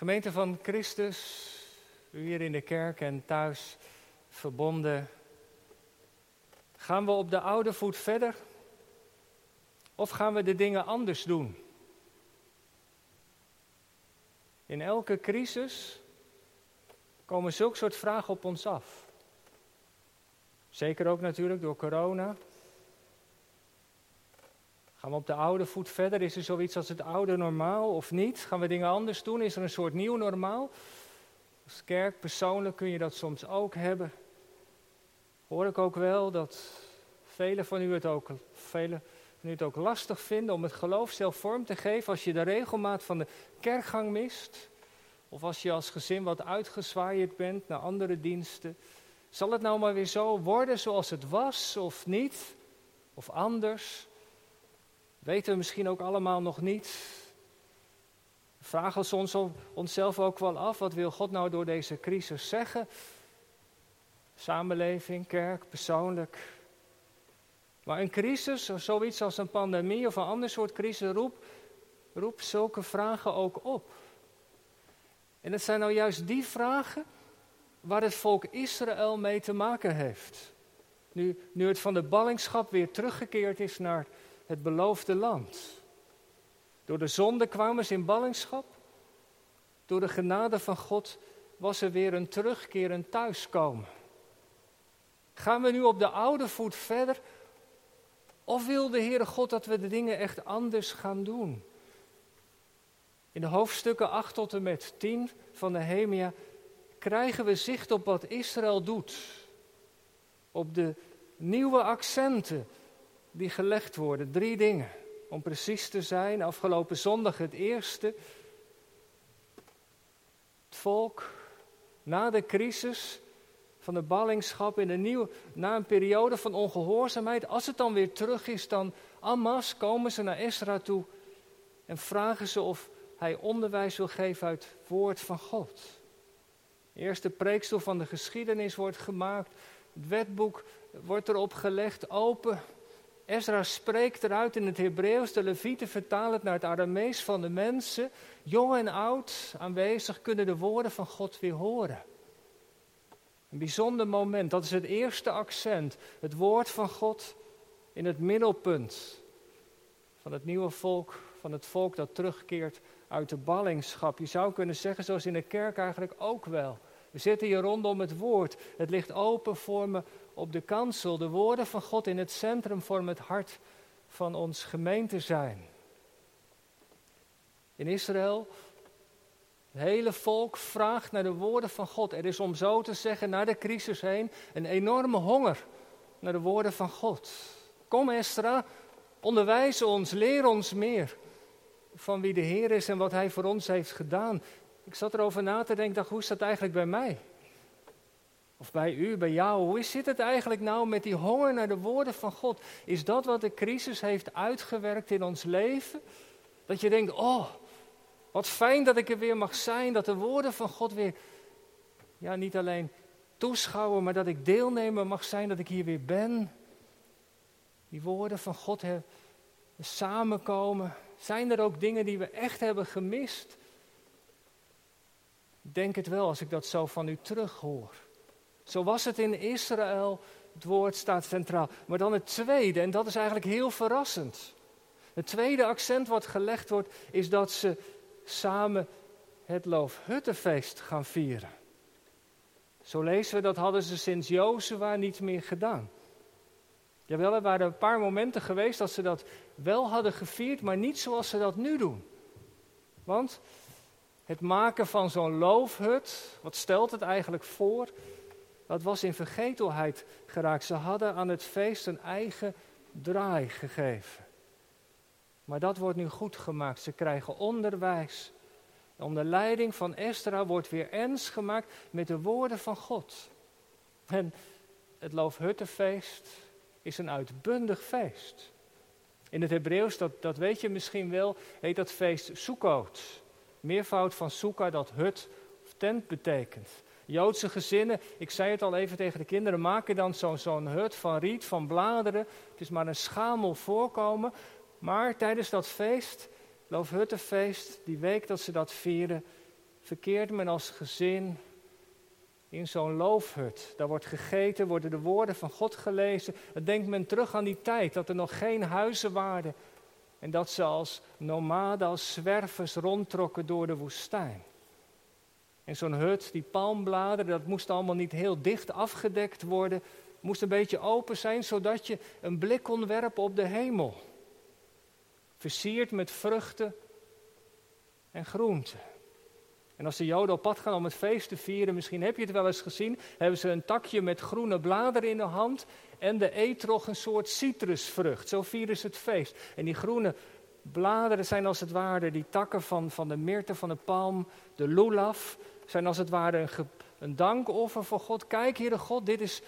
Gemeente van Christus, u hier in de kerk en thuis verbonden. Gaan we op de oude voet verder? Of gaan we de dingen anders doen? In elke crisis komen zulke soort vragen op ons af. Zeker ook natuurlijk door corona. Gaan we op de oude voet verder? Is er zoiets als het oude normaal of niet? Gaan we dingen anders doen? Is er een soort nieuw normaal? Als kerk persoonlijk kun je dat soms ook hebben. Hoor ik ook wel dat velen van u het ook, velen van u het ook lastig vinden om het geloof zelf vorm te geven als je de regelmaat van de kerkgang mist. Of als je als gezin wat uitgezwaaid bent naar andere diensten. Zal het nou maar weer zo worden zoals het was of niet? Of anders? Weten we misschien ook allemaal nog niet. We vragen we ons onszelf ook wel af, wat wil God nou door deze crisis zeggen? Samenleving, kerk, persoonlijk. Maar een crisis, of zoiets als een pandemie of een ander soort crisis, roept roep zulke vragen ook op. En het zijn nou juist die vragen waar het volk Israël mee te maken heeft. Nu, nu het van de ballingschap weer teruggekeerd is naar het beloofde land. Door de zonde kwamen ze in ballingschap. Door de genade van God was er weer een terugkeer, een thuiskomen. Gaan we nu op de oude voet verder? Of wil de Heere God dat we de dingen echt anders gaan doen? In de hoofdstukken 8 tot en met 10 van de Nehemia krijgen we zicht op wat Israël doet. Op de nieuwe accenten die gelegd worden. Drie dingen, om precies te zijn. Afgelopen zondag het eerste. Het volk na de crisis van de ballingschap in een nieuwe, na een periode van ongehoorzaamheid, als het dan weer terug is, dan Amas komen ze naar Esra toe en vragen ze of hij onderwijs wil geven uit het woord van God. De eerste preekstoel van de geschiedenis wordt gemaakt, het wetboek wordt erop gelegd, open. Ezra spreekt eruit in het Hebreeuws, de Levieten vertalen het naar het Aramees van de mensen. Jong en oud aanwezig kunnen de woorden van God weer horen. Een bijzonder moment, dat is het eerste accent. Het woord van God in het middelpunt van het nieuwe volk, van het volk dat terugkeert uit de ballingschap. Je zou kunnen zeggen, zoals in de kerk eigenlijk ook wel. We zitten hier rondom het woord. Het ligt open voor me op de kansel. De woorden van God in het centrum vormen het hart van ons gemeente zijn. In Israël, het hele volk vraagt naar de woorden van God. Er is om zo te zeggen, naar de crisis heen, een enorme honger naar de woorden van God. Kom Estra, onderwijs ons, leer ons meer van wie de Heer is en wat Hij voor ons heeft gedaan. Ik zat erover na te denken, dacht, hoe is dat eigenlijk bij mij? Of bij u, bij jou. Hoe zit het eigenlijk nou met die honger naar de woorden van God? Is dat wat de crisis heeft uitgewerkt in ons leven? Dat je denkt, oh, wat fijn dat ik er weer mag zijn, dat de woorden van God weer, ja, niet alleen toeschouwen, maar dat ik deelnemer mag zijn, dat ik hier weer ben. Die woorden van God hebben samenkomen. Zijn er ook dingen die we echt hebben gemist? Ik denk het wel als ik dat zo van u terughoor. Zo was het in Israël, het woord staat centraal. Maar dan het tweede, en dat is eigenlijk heel verrassend. Het tweede accent wat gelegd wordt, is dat ze samen het Loofhuttenfeest gaan vieren. Zo lezen we, dat hadden ze sinds Jozua niet meer gedaan. Jawel, er waren een paar momenten geweest dat ze dat wel hadden gevierd, maar niet zoals ze dat nu doen. Want het maken van zo'n loofhut, wat stelt het eigenlijk voor? Dat was in vergetelheid geraakt. Ze hadden aan het feest een eigen draai gegeven. Maar dat wordt nu goed gemaakt. Ze krijgen onderwijs. Onder leiding van Estra wordt weer ernst gemaakt met de woorden van God. En het Loofhuttenfeest is een uitbundig feest. In het Hebreeuws, dat, dat weet je misschien wel, heet dat feest Sukkot. Meervoud van Sukkah, dat hut of tent betekent. Joodse gezinnen, ik zei het al even tegen de kinderen, maken dan zo'n hut van riet, van bladeren. Het is maar een schamel voorkomen. Maar tijdens dat feest, Loofhuttenfeest, die week dat ze dat vieren, verkeert men als gezin in zo'n loofhut. Daar wordt gegeten, worden de woorden van God gelezen. Dan denkt men terug aan die tijd dat er nog geen huizen waren. En dat ze als nomaden, als zwervers rondtrokken door de woestijn. En zo'n hut, die palmbladeren, dat moest allemaal niet heel dicht afgedekt worden. Moest een beetje open zijn, zodat je een blik kon werpen op de hemel. Versierd met vruchten en groenten. En als de Joden op pad gaan om het feest te vieren, misschien heb je het wel eens gezien, hebben ze een takje met groene bladeren in de hand en de eetrog een soort citrusvrucht. Zo vieren ze het feest. En die groene bladeren zijn als het ware die takken van, van de myrte, van de palm, de lulaf, zijn als het ware een, dankoffer voor God. Kijk, Heere God, dit is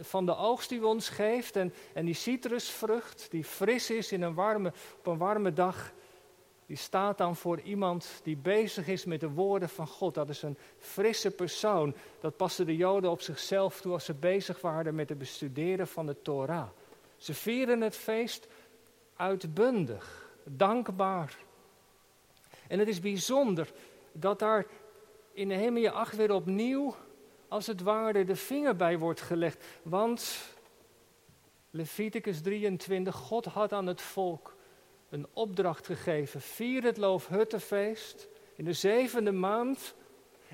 van de oogst die u ons geeft. En, en die citrusvrucht, die fris is in een warme, op een warme dag, die staat dan voor iemand die bezig is met de woorden van God. Dat is een frisse persoon. Dat pasten de Joden op zichzelf toe als ze bezig waren met het bestuderen van de Torah. Ze vieren het feest uitbundig, dankbaar. En het is bijzonder dat daar in Nehemia 8 weer opnieuw, als het ware, de vinger bij wordt gelegd. Want Leviticus 23, God had aan het volk een opdracht gegeven. Vier het Loofhuttenfeest in de zevende maand.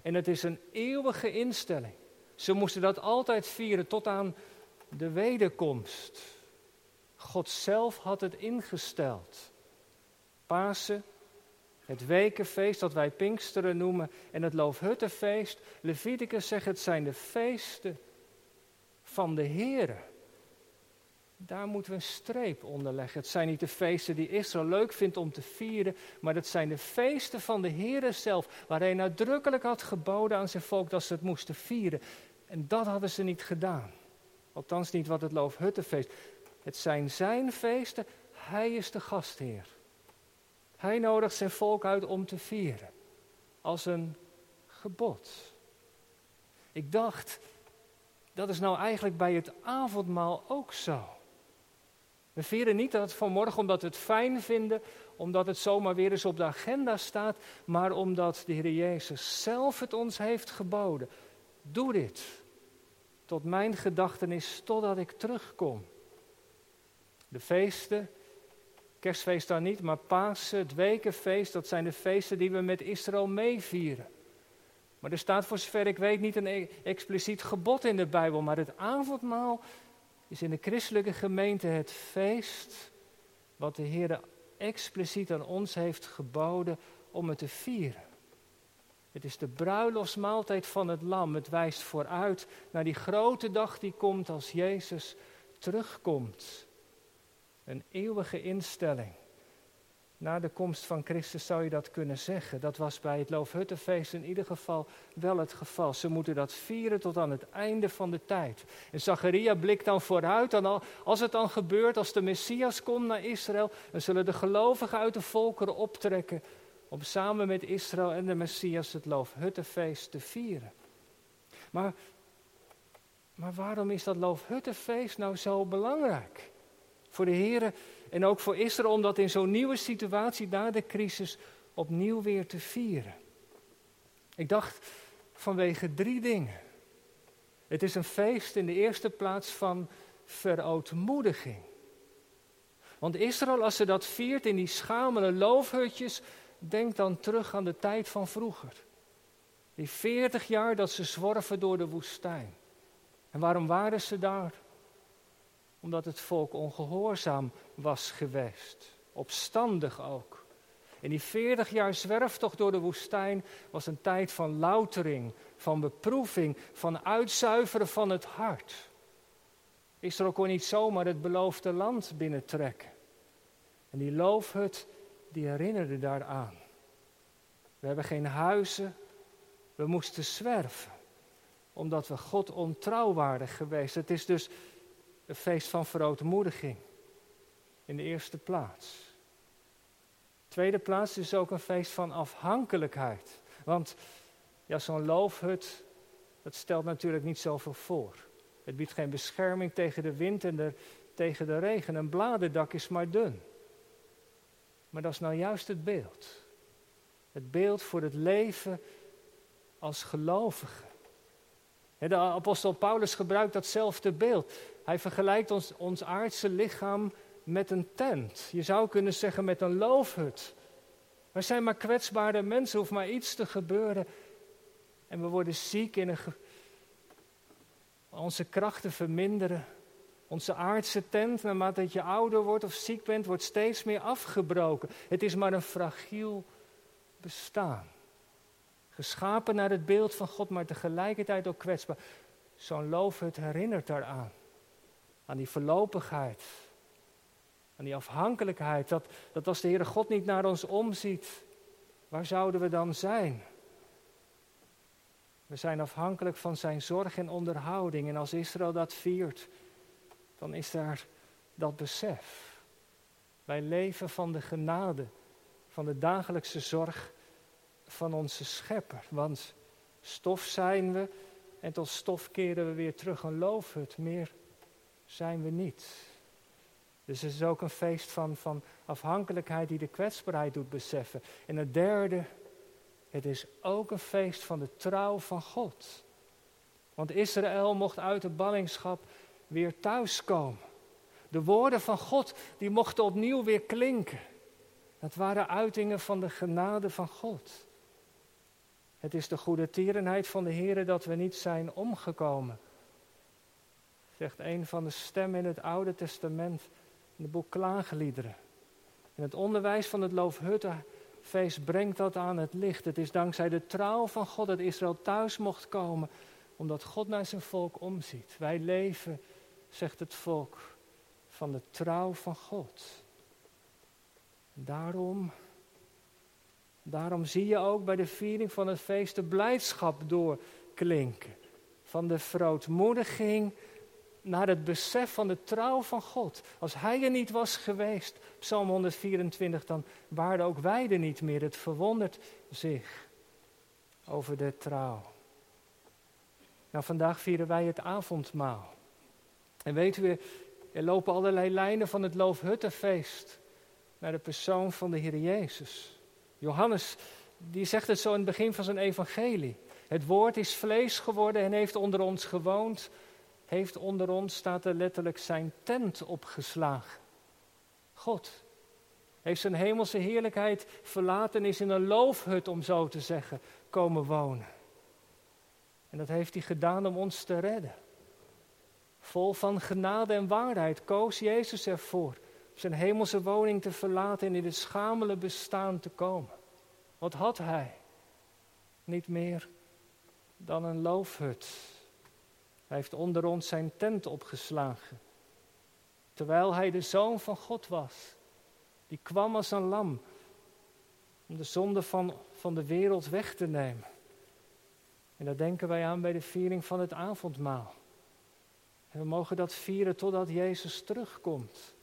En het is een eeuwige instelling. Ze moesten dat altijd vieren tot aan de wederkomst. God zelf had het ingesteld. Pasen, het wekenfeest dat wij Pinksteren noemen en het Loofhuttenfeest. Leviticus zegt het zijn de feesten van de Here. Daar moeten we een streep onder leggen. Het zijn niet de feesten die Israël leuk vindt om te vieren, maar het zijn de feesten van de Heere zelf, waar hij nadrukkelijk had geboden aan zijn volk dat ze het moesten vieren. En dat hadden ze niet gedaan. Althans niet wat het Loofhuttenfeest. Het zijn zijn feesten, hij is de gastheer. Hij nodigt zijn volk uit om te vieren, als een gebod. Ik dacht, dat is nou eigenlijk bij het avondmaal ook zo. We vieren niet dat vanmorgen omdat we het fijn vinden, omdat het zomaar weer eens op de agenda staat, maar omdat de Heer Jezus zelf het ons heeft geboden. Doe dit tot mijn gedachtenis totdat ik terugkom. De feesten, kerstfeest dan niet, maar Pasen, het wekenfeest, dat zijn de feesten die we met Israël meevieren. Maar er staat voor zover ik weet niet een e- expliciet gebod in de Bijbel, maar het avondmaal is in de christelijke gemeente het feest wat de Heer expliciet aan ons heeft geboden om het te vieren. Het is de bruiloftsmaaltijd van het lam. Het wijst vooruit naar die grote dag die komt als Jezus terugkomt. Een eeuwige instelling. Na de komst van Christus zou je dat kunnen zeggen. Dat was bij het Loofhuttenfeest in ieder geval wel het geval. Ze moeten dat vieren tot aan het einde van de tijd. En Zacharia blikt dan vooruit. Als het dan gebeurt, als de Messias komt naar Israël, dan zullen de gelovigen uit de volkeren optrekken om samen met Israël en de Messias het Loofhuttenfeest te vieren. Maar, maar waarom is dat Loofhuttenfeest nou zo belangrijk? Voor de Heren en ook voor Israël om dat in zo'n nieuwe situatie na de crisis opnieuw weer te vieren. Ik dacht vanwege drie dingen. Het is een feest in de eerste plaats van verootmoediging. Want Israël, als ze dat viert in die schamele loofhutjes, denkt dan terug aan de tijd van vroeger. Die veertig jaar dat ze zworven door de woestijn. En waarom waren ze daar? Omdat het volk ongehoorzaam was geweest. Opstandig ook. En die veertig jaar zwerftocht door de woestijn was een tijd van loutering, van beproeving, van uitzuiveren van het hart. Israël kon niet zomaar het beloofde land binnentrekken. En die loofhut, die herinnerde daaraan. We hebben geen huizen, we moesten zwerven, omdat we God ontrouw waren geweest. Het is dus een feest van verootmoediging. In de eerste plaats. Tweede plaats is ook een feest van afhankelijkheid. Want ja, zo'n loofhut, dat stelt natuurlijk niet zoveel voor. Het biedt geen bescherming tegen de wind en de, tegen de regen. Een bladerdak is maar dun. Maar dat is nou juist het beeld. Het beeld voor het leven als gelovigen. De apostel Paulus gebruikt datzelfde beeld. Hij vergelijkt ons, ons aardse lichaam met een tent. Je zou kunnen zeggen met een loofhut. We zijn maar kwetsbare mensen, hoeft maar iets te gebeuren. En we worden ziek in een. Onze krachten verminderen. Onze aardse tent, naarmate je ouder wordt of ziek bent, wordt steeds meer afgebroken. Het is maar een fragiel bestaan. Geschapen naar het beeld van God, maar tegelijkertijd ook kwetsbaar. Zo'n loofhut herinnert daaraan. Aan die verlopigheid. Aan die afhankelijkheid. Dat, dat als de Heere God niet naar ons omziet, waar zouden we dan zijn? We zijn afhankelijk van zijn zorg en onderhouding. En als Israël dat viert, dan is daar dat besef. Wij leven van de genade, van de dagelijkse zorg van onze schepper. Want stof zijn we en tot stof keren we weer terug een loofhut. Meer zijn we niet. Dus het is ook een feest van, van afhankelijkheid die de kwetsbaarheid doet beseffen. En het derde, het is ook een feest van de trouw van God. Want Israël mocht uit de ballingschap weer thuiskomen. De woorden van God, die mochten opnieuw weer klinken. Dat waren uitingen van de genade van God. Het is de goede tierenheid van de Heer dat we niet zijn omgekomen. Zegt een van de stemmen in het Oude Testament in het boek Klaagliederen. En het onderwijs van het Loofhuttenfeest brengt dat aan het licht. Het is dankzij de trouw van God dat Israël thuis mocht komen, omdat God naar zijn volk omziet. Wij leven, zegt het volk, van de trouw van God. Daarom Daarom zie je ook bij de viering van het feest de blijdschap doorklinken. Van de verootmoediging naar het besef van de trouw van God. Als Hij er niet was geweest, Psalm 124, dan waren ook wij er niet meer. Het verwondert zich over de trouw. Nou, vandaag vieren wij het avondmaal. En weten we, er lopen allerlei lijnen van het Loofhuttenfeest naar de persoon van de Heer Jezus. Johannes, die zegt het zo in het begin van zijn evangelie. Het woord is vlees geworden en heeft onder ons gewoond. Heeft onder ons, staat er letterlijk, zijn tent opgeslagen. God heeft zijn hemelse heerlijkheid verlaten en is in een loofhut, om zo te zeggen, komen wonen. En dat heeft hij gedaan om ons te redden. Vol van genade en waarheid koos Jezus ervoor zijn hemelse woning te verlaten en in het schamele bestaan te komen. Wat had hij? Niet meer dan een loofhut. Hij heeft onder ons zijn tent opgeslagen. Terwijl hij de zoon van God was. Die kwam als een lam om de zonde van, van de wereld weg te nemen. En daar denken wij aan bij de viering van het avondmaal. En we mogen dat vieren totdat Jezus terugkomt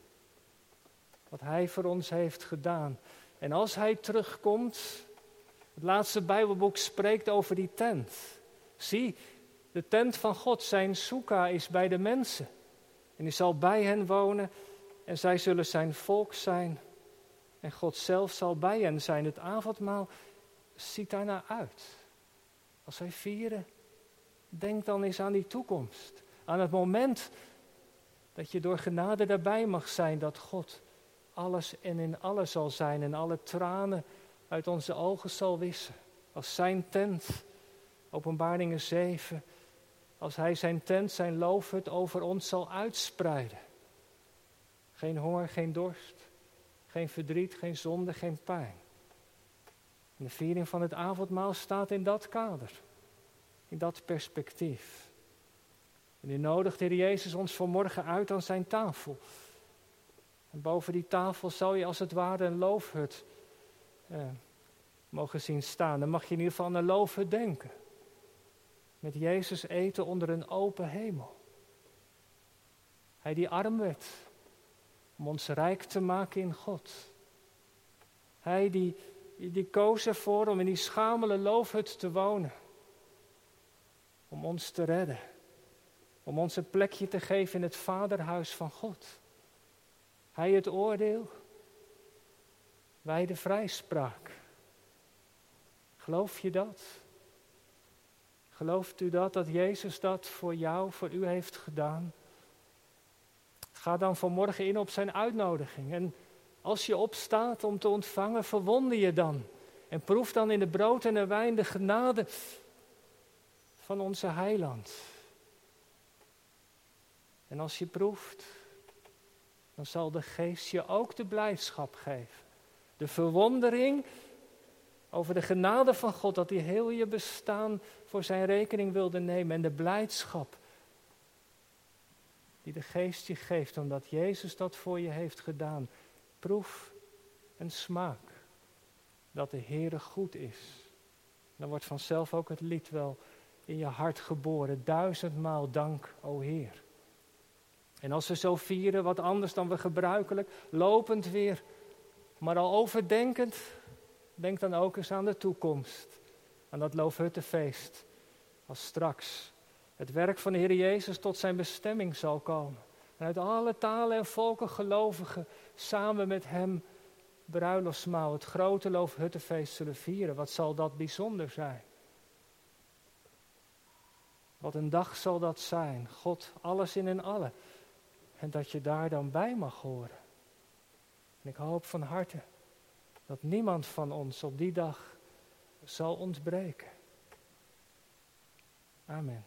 wat Hij voor ons heeft gedaan. En als Hij terugkomt, het laatste Bijbelboek spreekt over die tent. Zie, de tent van God, zijn soeka is bij de mensen. En hij zal bij hen wonen en zij zullen zijn volk zijn. En God zelf zal bij hen zijn. Het avondmaal ziet daarnaar uit. Als wij vieren, denk dan eens aan die toekomst. Aan het moment dat je door genade daarbij mag zijn dat God alles en in alles zal zijn en alle tranen uit onze ogen zal wissen. Als zijn tent, openbaringen 7, als hij zijn tent, zijn loofhut over ons zal uitspreiden. Geen honger, geen dorst, geen verdriet, geen zonde, geen pijn. En de viering van het avondmaal staat in dat kader, in dat perspectief. En nu nodigt de Heer Jezus ons vanmorgen uit aan zijn tafel. En boven die tafel zou je als het ware een loofhut eh, mogen zien staan. Dan mag je in ieder geval aan een loofhut denken. Met Jezus eten onder een open hemel. Hij die arm werd om ons rijk te maken in God. Hij die, die koos ervoor om in die schamele loofhut te wonen. Om ons te redden. Om ons een plekje te geven in het vaderhuis van God. Hij het oordeel, wij de vrijspraak. Geloof je dat? Gelooft u dat, dat Jezus dat voor jou, voor u heeft gedaan? Ga dan vanmorgen in op zijn uitnodiging. En als je opstaat om te ontvangen, verwonder je dan. En proef dan in de brood en de wijn de genade van onze heiland. En als je proeft, dan zal de geest je ook de blijdschap geven. De verwondering over de genade van God, dat hij heel je bestaan voor zijn rekening wilde nemen. En de blijdschap die de geest je geeft, omdat Jezus dat voor je heeft gedaan. Proef en smaak dat de Heere goed is. Dan wordt vanzelf ook het lied wel in je hart geboren. Duizendmaal dank, o Heer. En als we zo vieren, wat anders dan we gebruikelijk, lopend weer, maar al overdenkend, denk dan ook eens aan de toekomst. Aan dat Loofhuttenfeest. Als straks het werk van de Heer Jezus tot zijn bestemming zal komen. En uit alle talen en volken gelovigen samen met hem bruiloftsmaal, het grote Loofhuttenfeest zullen vieren. Wat zal dat bijzonder zijn? Wat een dag zal dat zijn. God, alles in en alle. En dat je daar dan bij mag horen. En ik hoop van harte dat niemand van ons op die dag zal ontbreken. Amen.